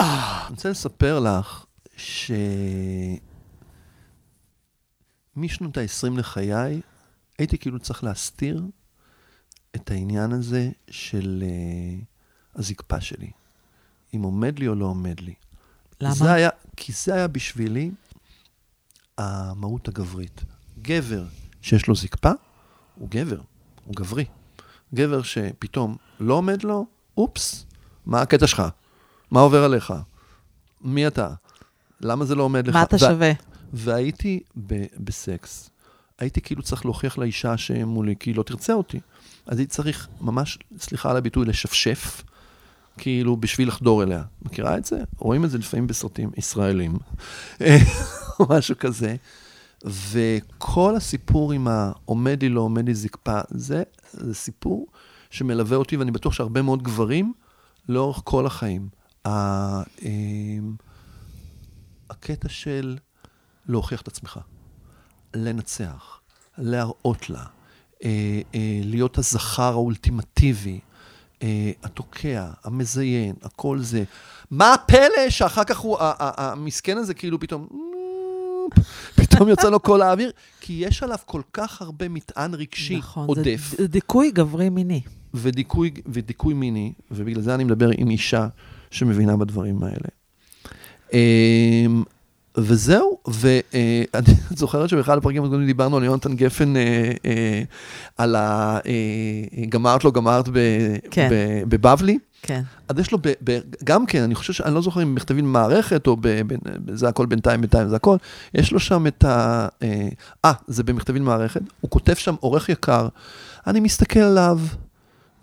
אני רוצה לספר לך שמשנות ה-20 לחיי, הייתי כאילו צריך להסתיר את העניין הזה של uh, הזקפה שלי. אם עומד לי או לא עומד לי. למה? זה היה, כי זה היה בשבילי המהות הגברית. גבר שיש לו זקפה, הוא גבר, הוא גברי. גבר שפתאום לא עומד לו, אופס, מה הקטע שלך? מה עובר עליך? מי אתה? למה זה לא עומד לך? מה אתה שווה? והייתי ב- בסקס. הייתי כאילו צריך להוכיח לאישה שמולי, כי היא לא תרצה אותי. אז הייתי צריך ממש, סליחה על הביטוי, לשפשף, כאילו בשביל לחדור אליה. מכירה את זה? רואים את זה לפעמים בסרטים ישראלים, או משהו כזה. וכל הסיפור עם העומד לי, לא עומד לי זקפה, זה, זה סיפור שמלווה אותי, ואני בטוח שהרבה מאוד גברים, לאורך כל החיים. אמ, הקטע של להוכיח את עצמך, לנצח, להראות לה, אה, אה, להיות הזכר האולטימטיבי, אה, התוקע, המזיין, הכל זה. מה הפלא שאחר כך הוא, המסכן הזה כאילו פתאום, פתאום יוצא לו כל האוויר, כי יש עליו כל כך הרבה מטען רגשי נכון, עודף. זה ד- דיכוי גברי מיני. ודיכוי, ודיכוי מיני, ובגלל זה אני מדבר עם אישה שמבינה בדברים האלה. אמ, וזהו, ואני זוכרת שבאחד הפרקים הקודמים דיברנו על יונתן גפן, אה, אה, על ה... אה, גמרת לא גמרת ב- כן. ב- בבבלי. כן. אז יש לו, ב, ב, גם כן, אני חושב שאני לא זוכר אם מכתבים במערכת, או ב, ב, זה הכל בינתיים, בינתיים זה הכל, יש לו שם את ה... אה, אה, זה במכתבים במערכת, הוא כותב שם, עורך יקר, אני מסתכל עליו,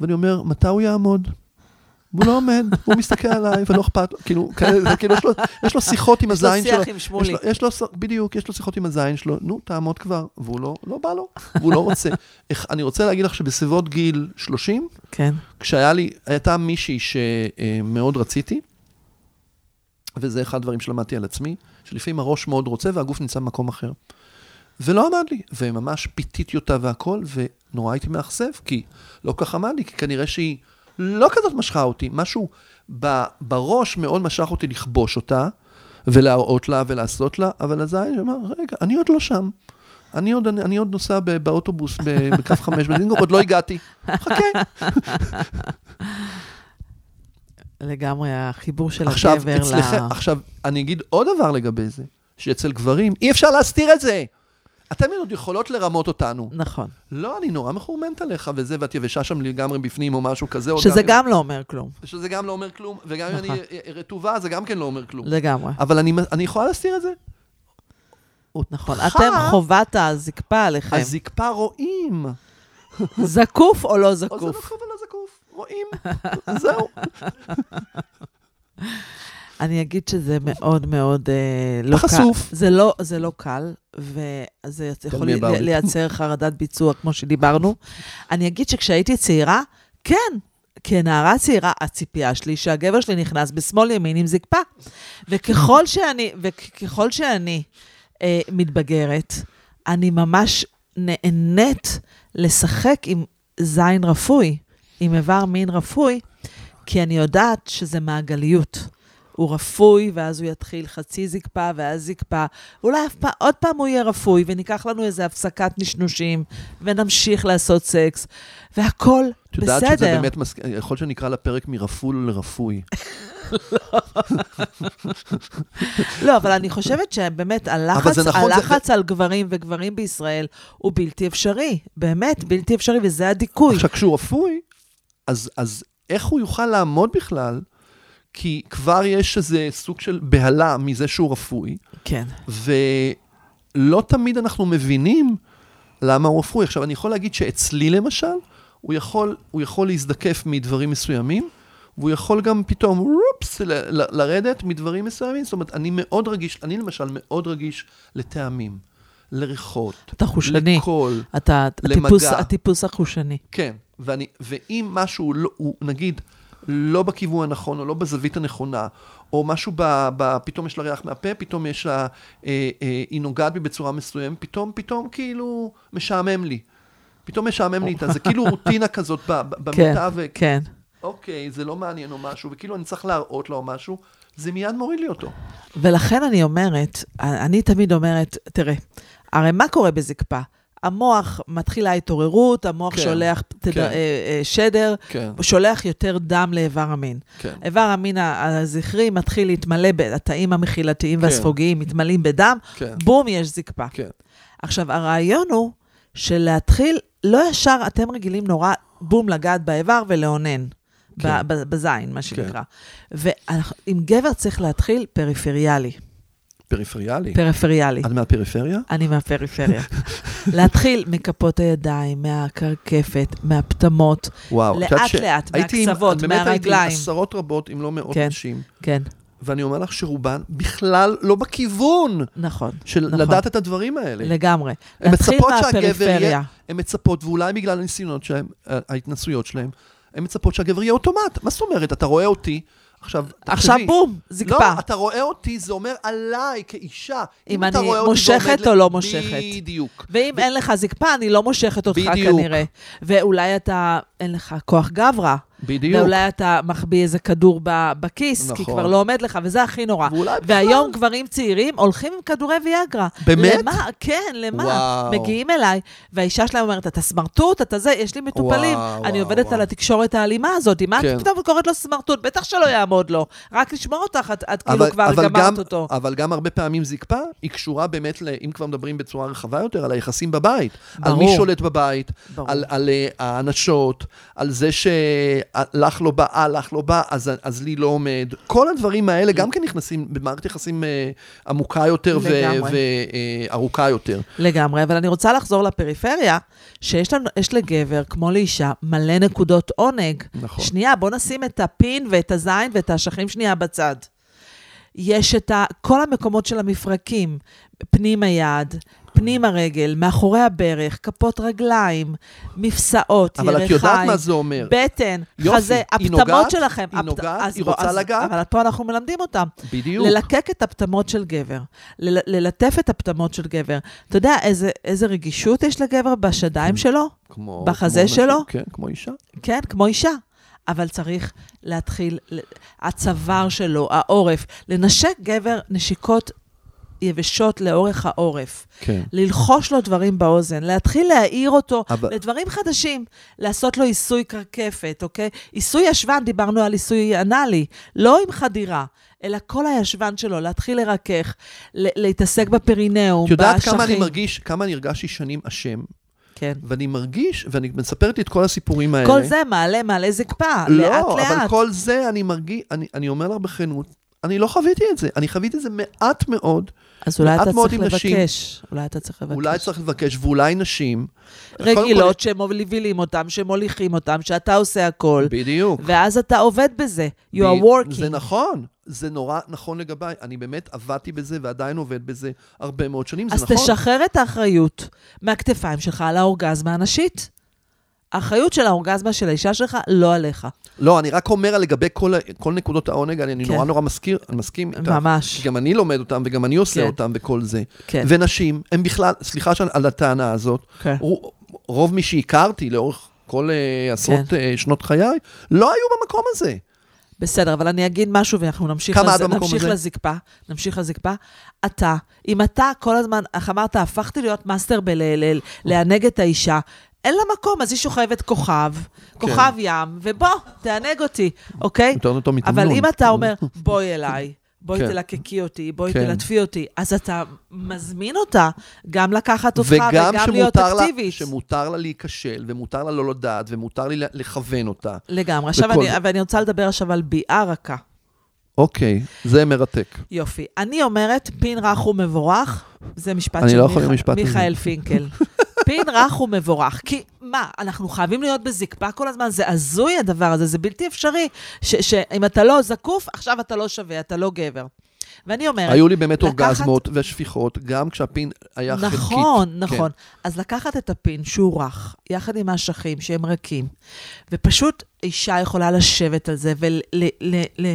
ואני אומר, מתי הוא יעמוד? והוא לא עומד, הוא מסתכל עליי, ולא אכפת לו, כאילו, כאלה, כאילו, יש לו, יש לו שיחות עם יש לו הזין שלו. שיח עם שמולי. יש לו, יש לו, בדיוק, יש לו שיחות עם הזין שלו, נו, תעמוד כבר, והוא לא, לא בא לו, והוא לא רוצה. איך, אני רוצה להגיד לך שבסביבות גיל 30, כן. כשהיה לי, הייתה מישהי שמאוד רציתי, וזה אחד הדברים שלמדתי על עצמי, שלפעמים הראש מאוד רוצה והגוף נמצא במקום אחר. ולא עמד לי, וממש פיתיתי אותה והכל, ונורא הייתי מאכזב, כי לא כל כך עמד לי, כי כנראה שהיא לא כזאת משכה אותי, משהו ב, בראש מאוד משך אותי לכבוש אותה, ולהראות לה ולעשות לה, אבל הזין אמר, רגע, אני עוד לא שם. אני עוד, אני, אני עוד נוסע ב, באוטובוס בקו חמש בדינגו, עוד לא הגעתי. חכה. לגמרי החיבור של עכשיו, הגבר אצלכם, עכשיו, אני אגיד עוד דבר לגבי זה, שאצל גברים אי אפשר להסתיר את זה. אתן עוד יכולות לרמות אותנו. נכון. לא, אני נורא מחורמנת עליך וזה, ואת יבשה שם לגמרי בפנים או משהו כזה. או שזה גם לא אומר כלום. שזה גם לא אומר כלום, וגם אם נכון. אני רטובה, זה גם כן לא אומר כלום. לגמרי. אבל אני, אני יכולה להסתיר את זה. נכון. אותך, אתם חובת הזקפה עליכם. הזקפה רואים. זקוף או לא או זה זקוף? נקוב ולא זקוף, רואים. זהו. אני אגיד שזה מאוד מאוד אה, לא קל. חשוף. זה לא, זה לא קל, וזה יכול לי. לייצר חרדת ביצוע, כמו שדיברנו. אני אגיד שכשהייתי צעירה, כן, כנערה צעירה, הציפייה שלי שהגבר שלי נכנס בשמאל ימין עם זקפה. וככל שאני, וככל שאני אה, מתבגרת, אני ממש נהנית לשחק עם זין רפוי, עם איבר מין רפוי, כי אני יודעת שזה מעגליות. הוא רפוי, ואז הוא יתחיל חצי זקפה, ואז זקפה. אולי אף פעם, עוד פעם הוא יהיה רפוי, וניקח לנו איזו הפסקת נשנושים, ונמשיך לעשות סקס, והכול את יודעת בסדר. שזה באמת, מס... יכול שנקרא לפרק מרפול לרפוי. לא, אבל אני חושבת שבאמת הלחץ, נכון, זה- הלחץ על גברים וגברים בישראל הוא בלתי אפשרי. באמת, בלתי אפשרי, וזה הדיכוי. עכשיו, כשהוא רפוי, אז, אז איך הוא יוכל לעמוד בכלל? כי כבר יש איזה סוג של בהלה מזה שהוא רפוי, כן. ולא תמיד אנחנו מבינים למה הוא רפוי. עכשיו, אני יכול להגיד שאצלי למשל, הוא יכול, הוא יכול להזדקף מדברים מסוימים, והוא יכול גם פתאום, רופס, ל- ל- לרדת מדברים מסוימים. זאת אומרת, אני מאוד רגיש, אני למשל מאוד רגיש לטעמים, לריחות, אתה חושני. לקול. אתה למגע. הטיפוס, הטיפוס החושני. כן, ואני, ואם משהו, לא, הוא נגיד, לא בכיוון הנכון, או לא בזווית הנכונה, או משהו, ב, ב, פתאום יש לה ריח מהפה, פתאום יש לה, אה, אה, היא נוגעת בי בצורה מסוימת, פתאום, פתאום כאילו משעמם לי. פתאום משעמם לי איתה, זה כאילו רוטינה כזאת ב- ב- כן, במיטה, ו... כן. אוקיי, זה לא מעניין או משהו, וכאילו אני צריך להראות לה או משהו, זה מיד מוריד לי אותו. ולכן אני אומרת, אני תמיד אומרת, תראה, הרי מה קורה בזקפה? המוח מתחילה התעוררות, המוח כן, שולח תד... כן. אה, אה, שדר, כן, שולח יותר דם לאיבר המין. כן. איבר המין הזכרי מתחיל להתמלא, התאים המחילתיים כן. והספוגיים מתמלאים בדם, כן, בום, יש זקפה. כן. עכשיו, הרעיון הוא של להתחיל, לא ישר, אתם רגילים נורא, בום, לגעת באיבר ולאונן. כן. בזין, מה שנקרא. כן. ועם גבר צריך להתחיל פריפריאלי. פריפריאלי. פריפריאלי. את מהפריפריה? אני מהפריפריה. להתחיל מכפות הידיים, מהקרקפת, מהפטמות, וואו. את יודעת לאט ש- לאט, הייתי עם- מהקצוות, באמת הייתי עם מהרגליים. עשרות רבות, אם לא מאות כן. נשים, כן, ואני אומר לך שרובן בכלל לא בכיוון נכון, של נכון. לדעת את הדברים האלה. לגמרי. הן להתחיל מצפות שהגבר מהפריפריה. יהיה, הן מצפות, ואולי בגלל הניסיונות שלהם, ה- ההתנסויות שלהם, הן מצפות שהגבר יהיה אוטומט. מה זאת אומרת? אתה רואה אותי, עכשיו, עכשיו תחשבי, בום, זקפה. לא, אתה רואה אותי, זה אומר עליי כאישה. אם אתה אני מושכת או לא מושכת. בדיוק. ואם אין לך זקפה, אני לא מושכת אותך בדיוק. כנראה. ואולי אתה, אין לך כוח גברא. בדיוק. ואולי אתה מחביא איזה כדור בכיס, כי נכון. כבר לא עומד לך, וזה הכי נורא. ואולי בכלל- והיום גברים צעירים הולכים עם כדורי ויאגרה. באמת? למה? כן, למה? וואו. מגיעים אליי, והאישה שלהם אומרת, אתה סמרטוט, אתה זה, יש לי מטופלים. וואו, אני וואו, עובדת וואו. על התקשורת האלימה הזאת, מה כן. את פתאום קוראת לו סמרטוט? בטח שלא יעמוד לו. רק לשמור אותך, את, את כאילו אבל, כבר אבל גמרת גם, אותו. אבל גם הרבה פעמים זקפה, היא קשורה באמת, ל, אם כבר מדברים בצורה רחבה יותר, על היחסים בבית. על מי ברור. שולט בבית, ברור. על, על uh, האנשות, על זה שלך לא בא, לך לא בא, אז, אז לי לא עומד. כל הדברים האלה גם כן נכנסים במערכת יחסים uh, עמוקה יותר. וארוכה יותר. לגמרי, אבל אני רוצה לחזור לפריפריה, שיש לנו, לגבר, כמו לאישה, מלא נקודות עונג. נכון. שנייה, בוא נשים את הפין ואת הזין ואת האשכים שנייה בצד. יש את ה, כל המקומות של המפרקים, פנים היד, פנים הרגל, מאחורי הברך, כפות רגליים, מפסעות, אבל ירכיים, את יודעת מה זה אומר. בטן, יופי, חזה, הפטמות שלכם. היא נוגעת, היא רוצה לגעת. אבל פה אנחנו מלמדים אותם. בדיוק. ללקק את הפטמות של גבר, ללטף את הפטמות של גבר. אתה יודע איזה, איזה רגישות יש לגבר בשדיים שלו? כמו, בחזה כמו נשים, שלו? כן, כמו אישה. כן, כמו אישה. אבל צריך להתחיל, הצוואר שלו, העורף, לנשק גבר נשיקות יבשות לאורך העורף. כן. ללחוש לו דברים באוזן, להתחיל להעיר אותו אבל- לדברים חדשים, לעשות לו עיסוי קרקפת, אוקיי? עיסוי ישבן, דיברנו על עיסוי אנאלי, לא עם חדירה, אלא כל הישבן שלו, להתחיל לרכך, להתעסק בפרינאום, את יודעת באשכים. כמה אני מרגיש, כמה אני הרגשתי שנים אשם, כן. ואני מרגיש, ואני מספרת לי את כל הסיפורים האלה. כל זה מעלה, מעלה זקפה, לא, לאט-לאט. אבל כל זה אני מרגיש, אני, אני אומר לך בכנות, אני לא חוויתי את זה. אני חוויתי את זה מעט מאוד. אז אולי אתה צריך עם נשים. לבקש. אולי אתה צריך לבקש. אולי צריך לבקש, ואולי נשים. רגילות שמובילים אותם, שמוליכים אותם, שאתה עושה הכל, כל, בדיוק. ואז אתה עובד בזה. You are ב- working. זה נכון, זה נורא נכון לגביי. אני באמת עבדתי בזה ועדיין עובד בזה הרבה מאוד שנים, זה אז נכון. תשחרר את האחריות מהכתפיים שלך על האורגזמה הנשית. האחריות של האורגזמה של האישה שלך, לא עליך. לא, אני רק אומר לגבי כל, כל נקודות העונג, אני, אני כן. נורא נורא מזכיר, אני מסכים איתך. ממש. גם אני לומד אותם וגם אני עושה כן. אותם וכל זה. כן. ונשים, הם בכלל, סליחה שאני- על הטענה הזאת, כן. רו- רוב מי שהכרתי לאורך כל אה, עשרות כן. אה, שנות חיי, לא היו במקום הזה. בסדר, אבל אני אגיד משהו ואנחנו נמשיך, כמה לז... את במקום נמשיך הזה? לזקפה. נמשיך לזקפה. אתה, אם אתה כל הזמן, איך אמרת, הפכתי להיות מאסטר בלענג את האישה, אין לה מקום, אז היא שוכבת כוכב, כוכב ים, ובוא, תענג אותי, אוקיי? אותו. אבל אם אתה אומר, בואי אליי, בואי כן. תלקקי אותי, בואי כן. תלטפי אותי, אז אתה מזמין אותה גם לקחת אותך וגם וגם להיות אקטיבית. שמותר לה להיכשל, ומותר לה לא לדעת, ומותר לי לכוון אותה. לגמרי. עכשיו, אני. ואני רוצה לדבר עכשיו על ביאה רכה. אוקיי, זה מרתק. יופי. אני אומרת, פין רך ומבורך, זה משפט של לא מיכ-. מיכאל פינקל. פין רך ומבורך. כי מה, אנחנו חייבים להיות בזקפה כל הזמן? זה הזוי הדבר הזה, זה בלתי אפשרי. שאם אתה לא זקוף, עכשיו אתה לא שווה, אתה לא גבר. ואני אומרת, היו לי באמת לקחת- אורגזמות ושפיכות, גם כשהפין היה חלקית. נכון, כן. נכון. אז לקחת את הפין שהוא רך, יחד עם האשכים שהם רכים, ופשוט אישה יכולה לשבת על זה ול... ל, ל, ל,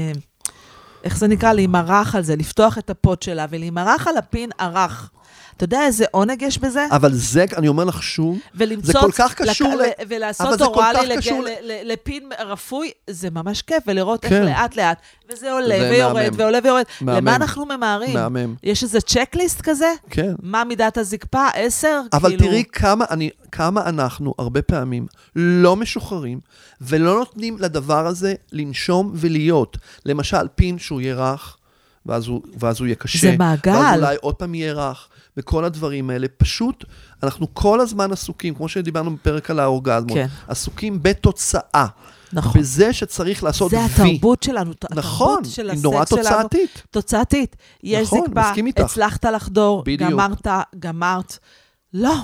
איך זה נקרא? להימרח על זה, לפתוח את הפוט שלה ולהימרח על הפין הרך. אתה יודע איזה עונג יש בזה? אבל זה, אני אומר לך שוב, זה כל כך קשור לק... ל-. ולעשות אוראלי לג... ל... ל... לפין רפוי, זה ממש כיף, ולראות איך כן. לאט-לאט, וזה עולה זה ויורד מהמם. ועולה ויורד. מהמם. למה אנחנו ממהרים? מהמם. יש איזה צ'קליסט כזה? כן. מה מידת הזקפה? עשר? אבל כאילו... תראי כמה, אני, כמה אנחנו הרבה פעמים לא משוחררים ולא נותנים לדבר הזה לנשום ולהיות. למשל, פין שהוא יהיה רך, ואז הוא, ואז הוא יהיה קשה. זה מעגל. ואז אולי עוד פעם יהיה רך, וכל הדברים האלה. פשוט, אנחנו כל הזמן עסוקים, כמו שדיברנו בפרק על האורגזמות, כן. עסוקים בתוצאה. נכון. בזה שצריך לעשות זה וי. התרבות שלנו, נכון, התרבות של היא נורא הסקס שלנו. תוצאתית. תוצאתית. יש נכון, זקפה, מסכים איתך. הצלחת לחדור, בדיוק. גמרת, גמרת. לא.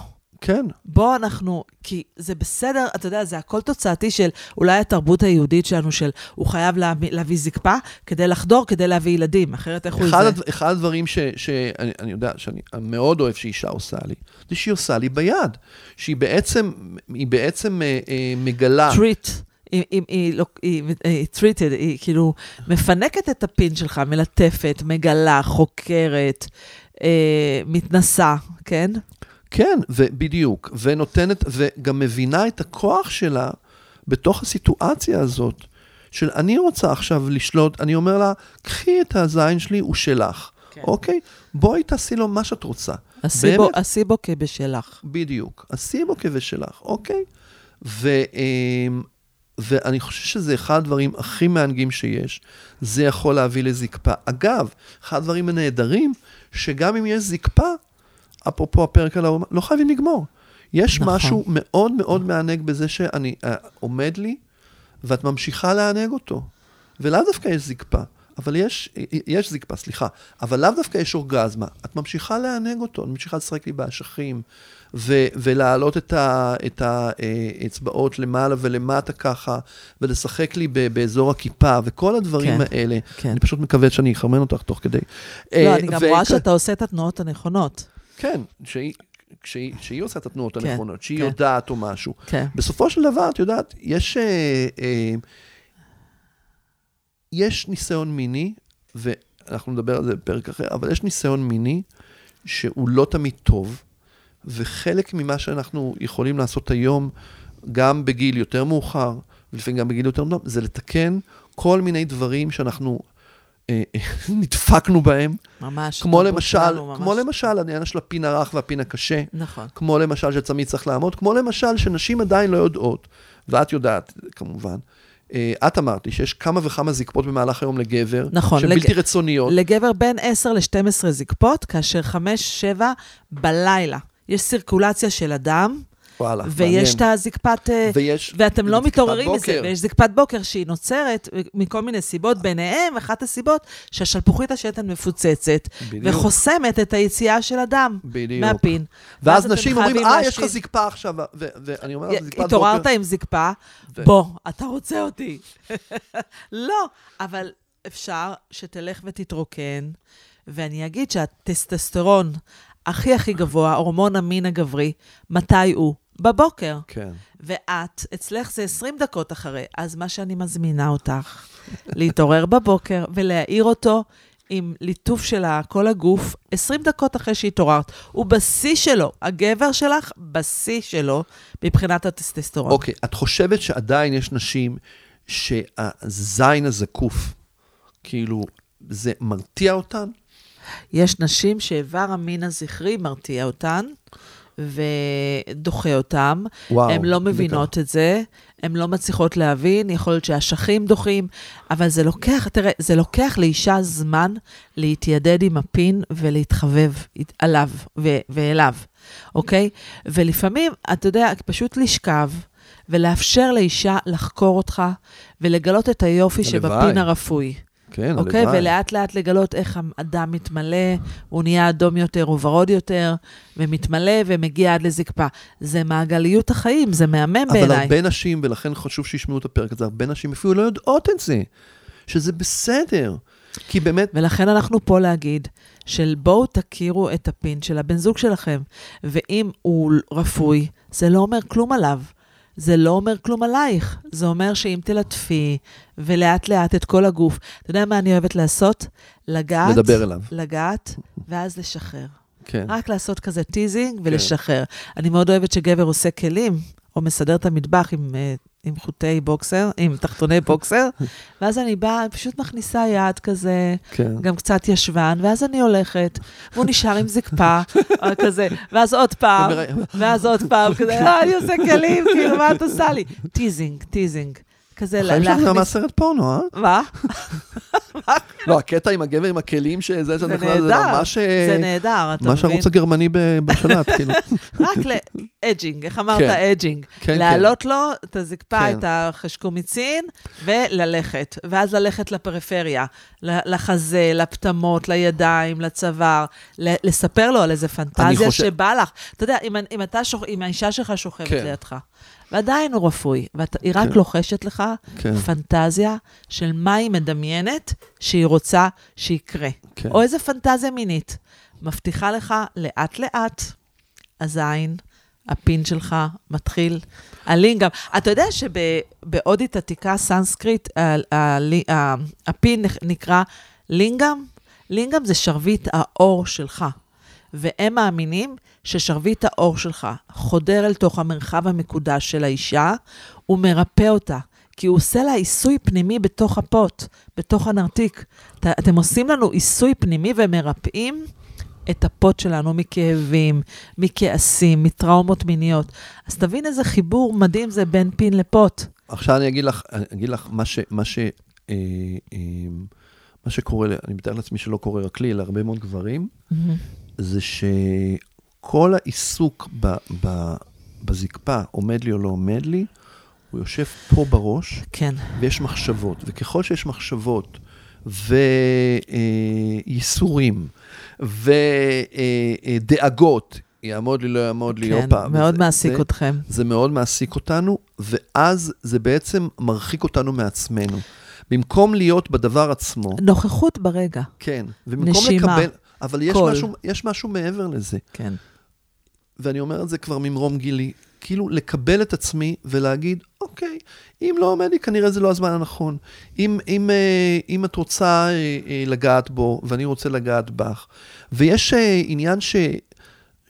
כן. בוא אנחנו, כי זה בסדר, אתה יודע, זה הכל תוצאתי של אולי התרבות היהודית שלנו, של הוא חייב להביא, להביא זקפה כדי לחדור, כדי להביא ילדים, אחרת איך הוא אחד, זה? הדבר, אחד הדברים ש, שאני אני יודע, שאני מאוד אוהב שאישה עושה לי, זה שהיא עושה לי ביד. שהיא בעצם, היא בעצם אה, אה, מגלה... טריט. היא, היא, היא, לא- היא, היא treated, היא כאילו מפנקת את הפין שלך, מלטפת, מגלה, חוקרת, אה, מתנסה, כן? כן, ובדיוק, ונותנת, וגם מבינה את הכוח שלה בתוך הסיטואציה הזאת, של אני רוצה עכשיו לשלוט, אני אומר לה, קחי את הזין שלי, הוא שלך, כן. אוקיי? בואי תעשי לו מה שאת רוצה. עשי בו, באמת? עשי בו כבשלך. בדיוק. עשי בו כבשלך, אוקיי? ו, אמ, ואני חושב שזה אחד הדברים הכי מענגים שיש. זה יכול להביא לזקפה. אגב, אחד הדברים הנהדרים, שגם אם יש זקפה, אפרופו הפרק על האומה, לא חייבים לגמור. יש נכון. משהו מאוד מאוד מענג בזה שאני אה, עומד לי, ואת ממשיכה לענג אותו. ולאו דווקא יש זקפה, אבל יש, יש זקפה, סליחה, אבל לאו דווקא יש אורגזמה. את ממשיכה לענג אותו, את ממשיכה לשחק לי באשכים, ו- ולהעלות את, ה- את האצבעות למעלה ולמטה ככה, ולשחק לי ב- באזור הכיפה, וכל הדברים כן, האלה. כן. אני פשוט מקווה שאני אחרמן אותך תוך כדי. לא, אה, אני גם ו- רואה שאתה עושה את התנועות הנכונות. כן, שהיא, כשהיא, כשהיא עושה את התנועות כן, הנכונות, שהיא כן. יודעת או משהו. כן. בסופו של דבר, את יודעת, יש, אה, אה, יש ניסיון מיני, ואנחנו נדבר על זה בפרק אחר, אבל יש ניסיון מיני שהוא לא תמיד טוב, וחלק ממה שאנחנו יכולים לעשות היום, גם בגיל יותר מאוחר, ולפעמים גם בגיל יותר מוקדם, זה לתקן כל מיני דברים שאנחנו נדפקנו בהם, ממש. כמו למשל, שלנו ממש. כמו למשל העניין של הפין הרך והפין הקשה. נכון. כמו למשל שצמיד צריך לעמוד, כמו למשל שנשים עדיין לא יודעות, ואת יודעת כמובן. אה, את אמרת לי שיש כמה וכמה זקפות במהלך היום לגבר, נכון, שהן לג- בלתי רצוניות. לגבר בין 10 ל-12 זקפות, כאשר 5-7 בלילה. יש סירקולציה של הדם, וואלה, ויש את מעניין. הזקפת... אה, ויש ואתם לא מתעוררים מזה. ויש זקפת בוקר שהיא נוצרת מכל מיני סיבות, ביניהם אחת הסיבות שהשלפוחית השתן מפוצצת, בדיוק. וחוסמת את היציאה של הדם בדיוק. מהפין. ואז אתם נשים אומרים, אה, יש לך להשתין." זקפה עכשיו, ו- ואני אומר, זקפת בוקר. התעוררת עם זקפה, ו- בוא, אתה רוצה אותי. לא, אבל אפשר שתלך ותתרוקן, ואני אגיד שהטסטסטרון הכי הכי גבוה, הורמון המין הגברי, מתי הוא? בבוקר. כן. ואת, אצלך זה 20 דקות אחרי, אז מה שאני מזמינה אותך, להתעורר בבוקר ולהעיר אותו עם ליטוף של כל הגוף, 20 דקות אחרי שהתעוררת. הוא בשיא שלו, הגבר שלך בשיא שלו מבחינת הטסטסטרון. אוקיי, את חושבת שעדיין יש נשים שהזין הזקוף, כאילו, זה מרתיע אותן? יש נשים שאיבר המין הזכרי מרתיע אותן. ודוחה אותם. וואו, הן לא מבינות את זה, הן לא מצליחות להבין, יכול להיות שהאשכים דוחים, אבל זה לוקח, תראה, זה לוקח לאישה זמן להתיידד עם הפין ולהתחבב עליו ו- ואליו, אוקיי? ולפעמים, אתה יודע, פשוט לשכב ולאפשר לאישה לחקור אותך ולגלות את היופי הלוואי. שבפין הרפוי. כן, אוקיי? הלוואי. ולאט לאט לגלות איך הדם מתמלא, הוא נהיה אדום יותר וורוד יותר, ומתמלא ומגיע עד לזקפה. זה מעגליות החיים, זה מהמם אבל בעיניי. הרבה נשים, ולכן חשוב שישמעו את הפרק הזה, הרבה נשים אפילו לא יודעות את זה, שזה בסדר. כי באמת, ולכן אנחנו פה להגיד של בואו תכירו את הפין של הבן זוג שלכם, ואם הוא רפוי, זה לא אומר כלום עליו. זה לא אומר כלום עלייך. זה אומר שאם תלטפי, ולאט לאט את כל הגוף, אתה יודע מה אני אוהבת לעשות? לגעת, לדבר אליו. לגעת, ואז לשחרר. כן. רק לעשות כזה teasing ולשחרר. אני מאוד אוהבת שגבר עושה כלים, או מסדר את המטבח עם, אה, עם חוטי בוקסר, עם תחתוני בוקסר, ואז אני באה, פשוט מכניסה יד כזה, כן. גם קצת ישבן, ואז אני הולכת, והוא נשאר עם זקפה, או כזה, ואז עוד פעם, ואז עוד פעם, כזה, אה, אני עושה כלים, כאילו, מה את עושה לי? teasing, teasing. כזה החיים שלך גם להכניס... מהסרט פורנו, אה? מה? לא, הקטע עם הגבר עם הכלים שזה, זה בכלל, זה נהדר, ממש... אה, זה נהדר, אתה מבין? ממש הערוץ הגרמני בשלט, כאילו. רק ל edging, איך אמרת כן. edging? כן, להעלות לו את הזקפה, כן. את החשקומיצין, וללכת. ואז ללכת לפריפריה, לחזה, לפטמות, לידיים, לצוואר, לספר לו על איזה פנטזיה שבא לך. אתה יודע, אם, האישה שלך שוכבת כן. לידך, ועדיין הוא רפוי, והיא רק כן. לוחשת לך כן, פנטזיה של מה היא מדמיינת שהיא רוצה שיקרה. כן. או איזה פנטזיה מינית. מבטיחה לך לאט-לאט, הזין, הפין שלך מתחיל, הלינגאם. אתה יודע שבהודית עתיקה סנסקריט, הפין נקרא לינגאם? לינגאם זה שרביט האור שלך. והם מאמינים ששרביט האור שלך חודר אל תוך המרחב המקודש של האישה, הוא מרפא אותה. כי הוא עושה לה עיסוי פנימי בתוך הפוט, בתוך הנרתיק. את, אתם עושים לנו עיסוי פנימי ומרפאים את הפוט שלנו מכאבים, מכעסים, מטראומות מיניות. אז תבין איזה חיבור מדהים זה בין פין לפוט. עכשיו אני אגיד לך, אני אגיד לך מה ש... מה ש... אה, אה, מה שקורה, אני מתאר לעצמי שלא קורה רק לי, אלא הרבה מאוד גברים, זה שכל העיסוק ב, ב, בזקפה, עומד לי או לא עומד לי, הוא יושב פה בראש, כן, ויש מחשבות. וככל שיש מחשבות וייסורים ודאגות, יעמוד לי, לא יעמוד לי, כן, הופה. מאוד וזה- מעסיק זה- אתכם. זה מאוד מעסיק אותנו, ואז זה בעצם מרחיק אותנו מעצמנו. במקום להיות בדבר עצמו, נוכחות ברגע, כן, נשימה, לקבל, אבל יש. משהו, יש משהו מעבר לזה. כן. ואני אומר את זה כבר ממרום גילי, כאילו לקבל את עצמי ולהגיד, אוקיי, אם לא עומד לי, כנראה זה לא הזמן הנכון. אם, אם, אה, אם את רוצה אה, אה, לגעת בו, ואני רוצה לגעת בך, ויש עניין ש,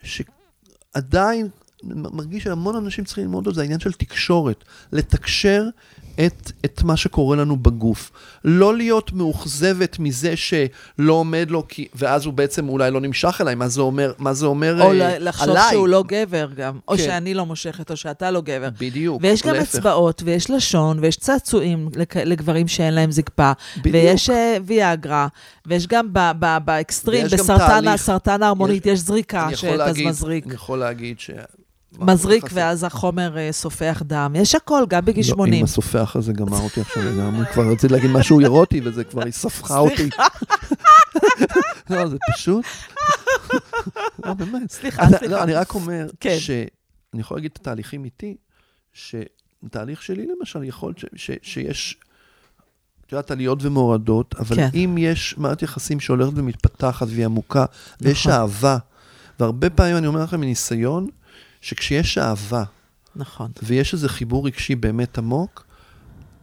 שעדיין מרגיש שהמון אנשים צריכים ללמוד אותו, זה העניין של תקשורת, לתקשר את, את מה שקורה לנו בגוף. לא להיות מאוכזבת מזה שלא עומד לו, כי, ואז הוא בעצם אולי לא נמשך אליי, מה זה אומר, מה זה אומר או אה, לחשוב עליי. שהוא לא גבר גם, או כן. שאני לא מושכת, או שאתה לא גבר. בדיוק, ויש גם להפך. אצבעות, ויש לשון, ויש צעצועים לגברים שאין להם זקפה, בדיוק. ויש אה, ויאגרה, ויש גם באקסטרים, בסרטן ההרמונית, יש זריקה אני יכול שאתה מזריק. אני יכול להגיד ש... מזריק, ואז החומר אה, סופח דם. יש הכל, גם בגיל לא, 80. אם הסופח הזה גמר אותי עכשיו לגמרי, כבר רציתי להגיד משהו אירוטי, וזה כבר היא ספחה אותי. לא, זה פשוט... לא, באמת. סליחה, סליחה. לא, אני רק אומר, כן. שאני יכול להגיד את התהליכים איתי, שתהליך שלי למשל, יכול שיש, את יודעת, עליות ומורדות, אבל כן. אם יש מערכת יחסים שהולכת ומתפתחת והיא עמוקה, ויש נכון. אהבה, והרבה פעמים אני אומר לכם מניסיון, שכשיש אהבה, נכון. ויש איזה חיבור רגשי באמת עמוק,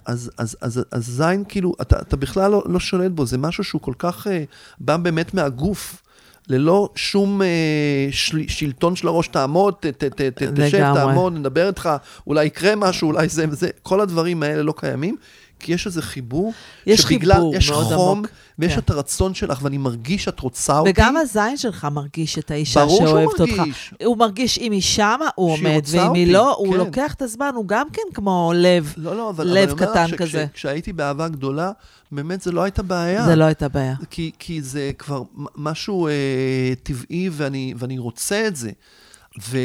אז, אז, אז, אז זין, כאילו, אתה, אתה בכלל לא, לא שולט בו, זה משהו שהוא כל כך אה, בא באמת מהגוף. ללא שום אה, של, שלטון של הראש, תעמוד, ת, ת, ת, ת, תשב. תעמוד, נדבר איתך, אולי יקרה משהו, אולי זה וזה, כל הדברים האלה לא קיימים, כי יש איזה חיבור, יש שבגלל, חיבור יש מאוד חום, עמוק. ויש כן. את הרצון שלך, ואני מרגיש שאת רוצה אותי. וגם הזין שלך מרגיש את האישה ברור שהוא שאוהבת אותך. מרגיש. הוא מרגיש אם היא שמה, הוא עומד, ואם אותי, היא לא, הוא כן. לוקח את הזמן, הוא גם כן כמו לב. לא, לא, אבל, לב אבל קטן שכש- כזה. כשהייתי באהבה גדולה, באמת זה לא הייתה בעיה. זה לא הייתה בעיה. כי, כי זה כבר משהו אה, טבעי ואני, ואני רוצה את זה. ו,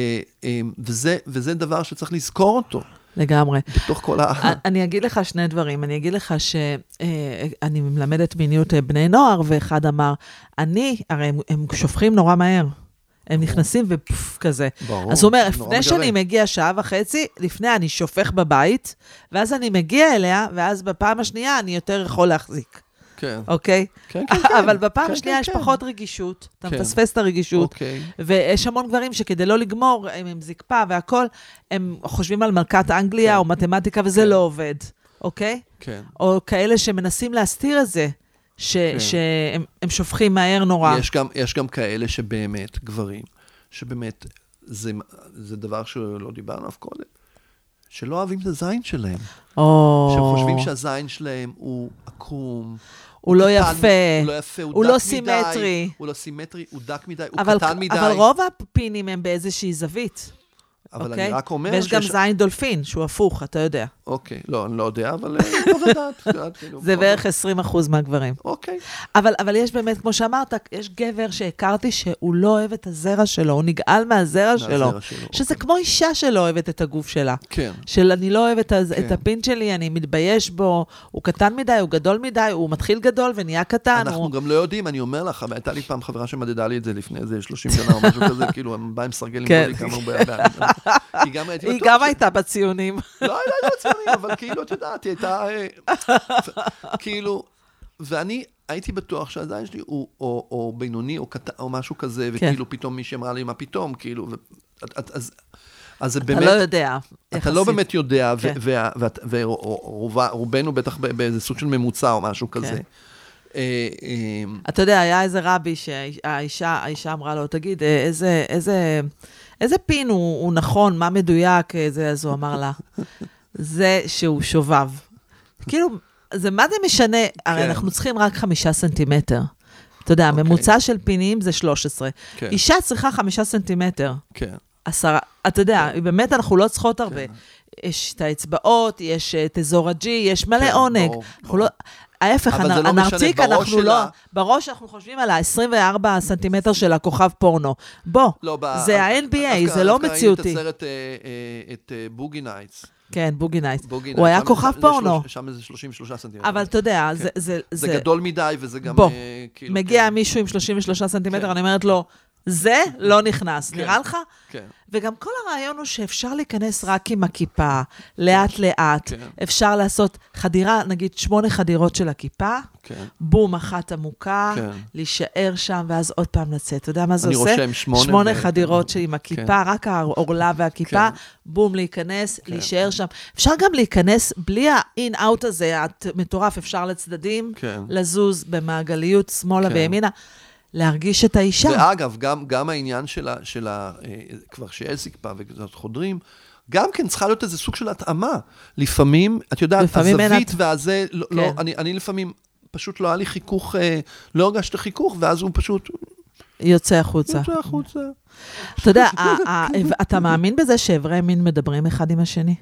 אה, וזה, וזה דבר שצריך לזכור אותו לגמרי. בתוך כל ה... אני אגיד לך שני דברים. אני אגיד לך שאני מלמדת מיניות אה, בני נוער, ואחד אמר, אני, הרי הם, הם שופכים נורא מהר. הם נכנסים ופוף כזה. ברור. אז הוא אומר, לפני שאני. מגיע שעה וחצי, לפני אני שופך בבית, ואז אני מגיע אליה, ואז בפעם השנייה אני יותר יכול להחזיק. כן. אוקיי? כן, כן, כן. אבל בפעם כן, השנייה כן, יש כן. פחות רגישות, אתה. מפספס את הרגישות, אוקיי. ויש המון גברים שכדי לא לגמור, הם עם זקפה והכול, הם חושבים על מלכת אנגליה. או מתמטיקה, וזה. לא עובד, אוקיי? כן. או כאלה שמנסים להסתיר את זה, ש- כן. שהם הם שופכים מהר נורא. יש גם, יש גם כאלה שבאמת, גברים, שבאמת, זה, זה דבר שלא דיברנו עליו קודם, שלא אוהבים את הזין שלהם. או... שהם חושבים שהזין שלהם הוא עקום. הוא לא קטן, יפה. הוא לא יפה, הוא, הוא דק לא מדי. סימטרי. הוא לא סימטרי, הוא דק מדי, הוא קטן מדי. אבל רוב הפינים הם באיזושהי זווית, אבל אוקיי? אני רק אומר ויש גם שיש- זין דולפין, שהוא הפוך, אתה יודע. אוקיי, לא, אני לא יודע, אבל אה, כאילו, זה בערך זאת. 20 אחוז מהגברים. אוקיי. אבל, אבל יש באמת, כמו שאמרת, יש גבר שהכרתי שהוא לא אוהב את הזרע שלו, הוא נגעל מהזרע שלו. שלו, שזה אוקיי. כמו אישה שלא אוהבת את הגוף שלה. כן. של אני לא אוהב את, הז... כן. את הפין שלי, אני מתבייש בו, הוא קטן מדי, הוא גדול מדי, הוא מתחיל גדול ונהיה קטן. אנחנו הוא... גם לא יודעים, אני אומר לך, הייתה לי פעם חברה שמדדה לי את זה לפני איזה 30 שנה או משהו כזה, כאילו, הם באים סרגל כן. עם כמה הוא בעיה. היא גם היא הייתה בציונים. לא, היא לא הייתה ציונים, אבל כאילו, את יודעת, היא הייתה... אה, כאילו, ואני הייתי בטוח שהזין שלי הוא או, או בינוני או קטן או משהו כזה, כן. וכאילו פתאום מישהי אמרה לי, מה פתאום, כאילו, אז, אז זה אתה באמת... לא יודע. אתה לא יחסית. באמת יודע, כן. ורובנו בטח באיזה סוג של ממוצע או משהו כזה. כן. אה, אה, אתה יודע, היה איזה רבי שהאישה האישה אמרה לו, תגיד, איזה, איזה, איזה פין הוא, הוא נכון, מה מדויק, אה, זה, אז הוא אמר לה, זה שהוא שובב. כאילו, זה מה זה משנה? הרי כן. אנחנו צריכים רק חמישה סנטימטר. אתה יודע, אוקיי. הממוצע של פינים זה 13. כן, אישה צריכה חמישה סנטימטר. כן. עשרה, אתה יודע, באמת אנחנו לא צריכות הרבה. כן. יש את האצבעות, יש את אזור ה G, יש מלא כן, עונג. ברור, אנחנו לא... ההפך, זה הנ- לא הנרתיק, אנחנו לא... שלה- בראש אנחנו חושבים על ה-24 סנטימטר של הכוכב פורנו. בוא, לא, ב- זה ה-NBA, זה לא דווקא ראיתי מציאותי. את הסרט, אה, אה, את אה, Boogie Nights. כן, Boogie Nights. Boogie הוא היה כוכב פורנו. שם זה 33 סנטימטר. אבל אתה יודע, כן. זה- זה... גדול מדי, וזה גם... בוא, כאילו, מגיע כן, מישהו עם 33 סנטימטר, כן. אני אומרת לו, זה לא נכנס, כן. נראה לך? כן, וגם כל הרעיון הוא שאפשר להיכנס רק עם הכיפה, לאט-לאט. כן. אפשר לעשות חדירה, נגיד שמונה חדירות של הכיפה, כן. בום, אחת עמוקה, כן. להישאר שם, ואז עוד פעם לצאת. אתה יודע מה זה אני עושה? רושם שמונה שמונה ו- חדירות עם הכיפה, רק העורלה והכיפה, כן. בום, להיכנס, להישאר שם. אפשר גם להיכנס בלי ה-in-out הזה, המטורף, אפשר לצדדים, כן. לזוז במעגליות, שמאלה כן. וימינה, להרגיש את האישה. ואגב, גם, גם העניין של ה... של ה אה, כבר שיש זקפה וקצת חודרים, גם כן צריכה להיות איזה סוג של התאמה. לפעמים, את יודעת, לפעמים הזווית הת- והזה, לא, כן. לא, אני, אני לפעמים, פשוט לא היה לי חיכוך, אה, לא הרגשתי חיכוך, ואז הוא פשוט יוצא החוצה. יוצא החוצה. אתה יודע, אתה מאמין בזה שאיברי מין מדברים אחד עם השני?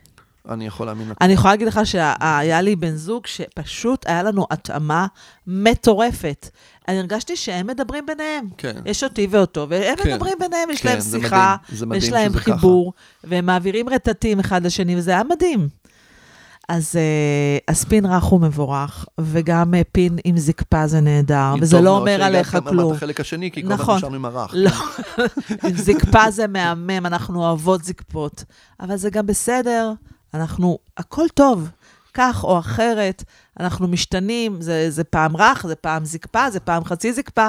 אני יכול להאמין לך. אני יכולה להגיד לך שהיה לי בן זוג שפשוט היה לנו התאמה מטורפת. אני הרגשתי שהם מדברים ביניהם. כן. יש אותי ואותו, והם כן. מדברים ביניהם, יש כן, להם זה שיחה, מדהים, זה מדהים ויש להם שזה ככה. חיבור, והם מעבירים רטטים אחד לשני, וזה היה מדהים. אז, אה, אז פין רך הוא מבורך, וגם אה, פין עם זקפה זה נהדר, וזה טוב לא מאוד אומר שהגעת עליך כלום. אמרת החלק השני, כי כל הזמן נכון. נשארנו עם הרך. לא, עם זקפה זה מהמם, אנחנו אוהבות זקפות, אבל זה גם בסדר, אנחנו, הכל טוב, כך או אחרת, אנחנו משתנים, זה, זה פעם רך, זה פעם זקפה, זה פעם חצי זקפה,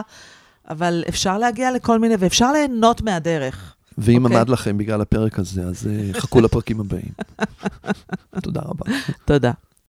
אבל אפשר להגיע לכל מיני, ואפשר ליהנות מהדרך. ואם אוקיי. עמד לכם בגלל הפרק הזה, אז אה, חכו לפרקים הבאים. תודה רבה. תודה.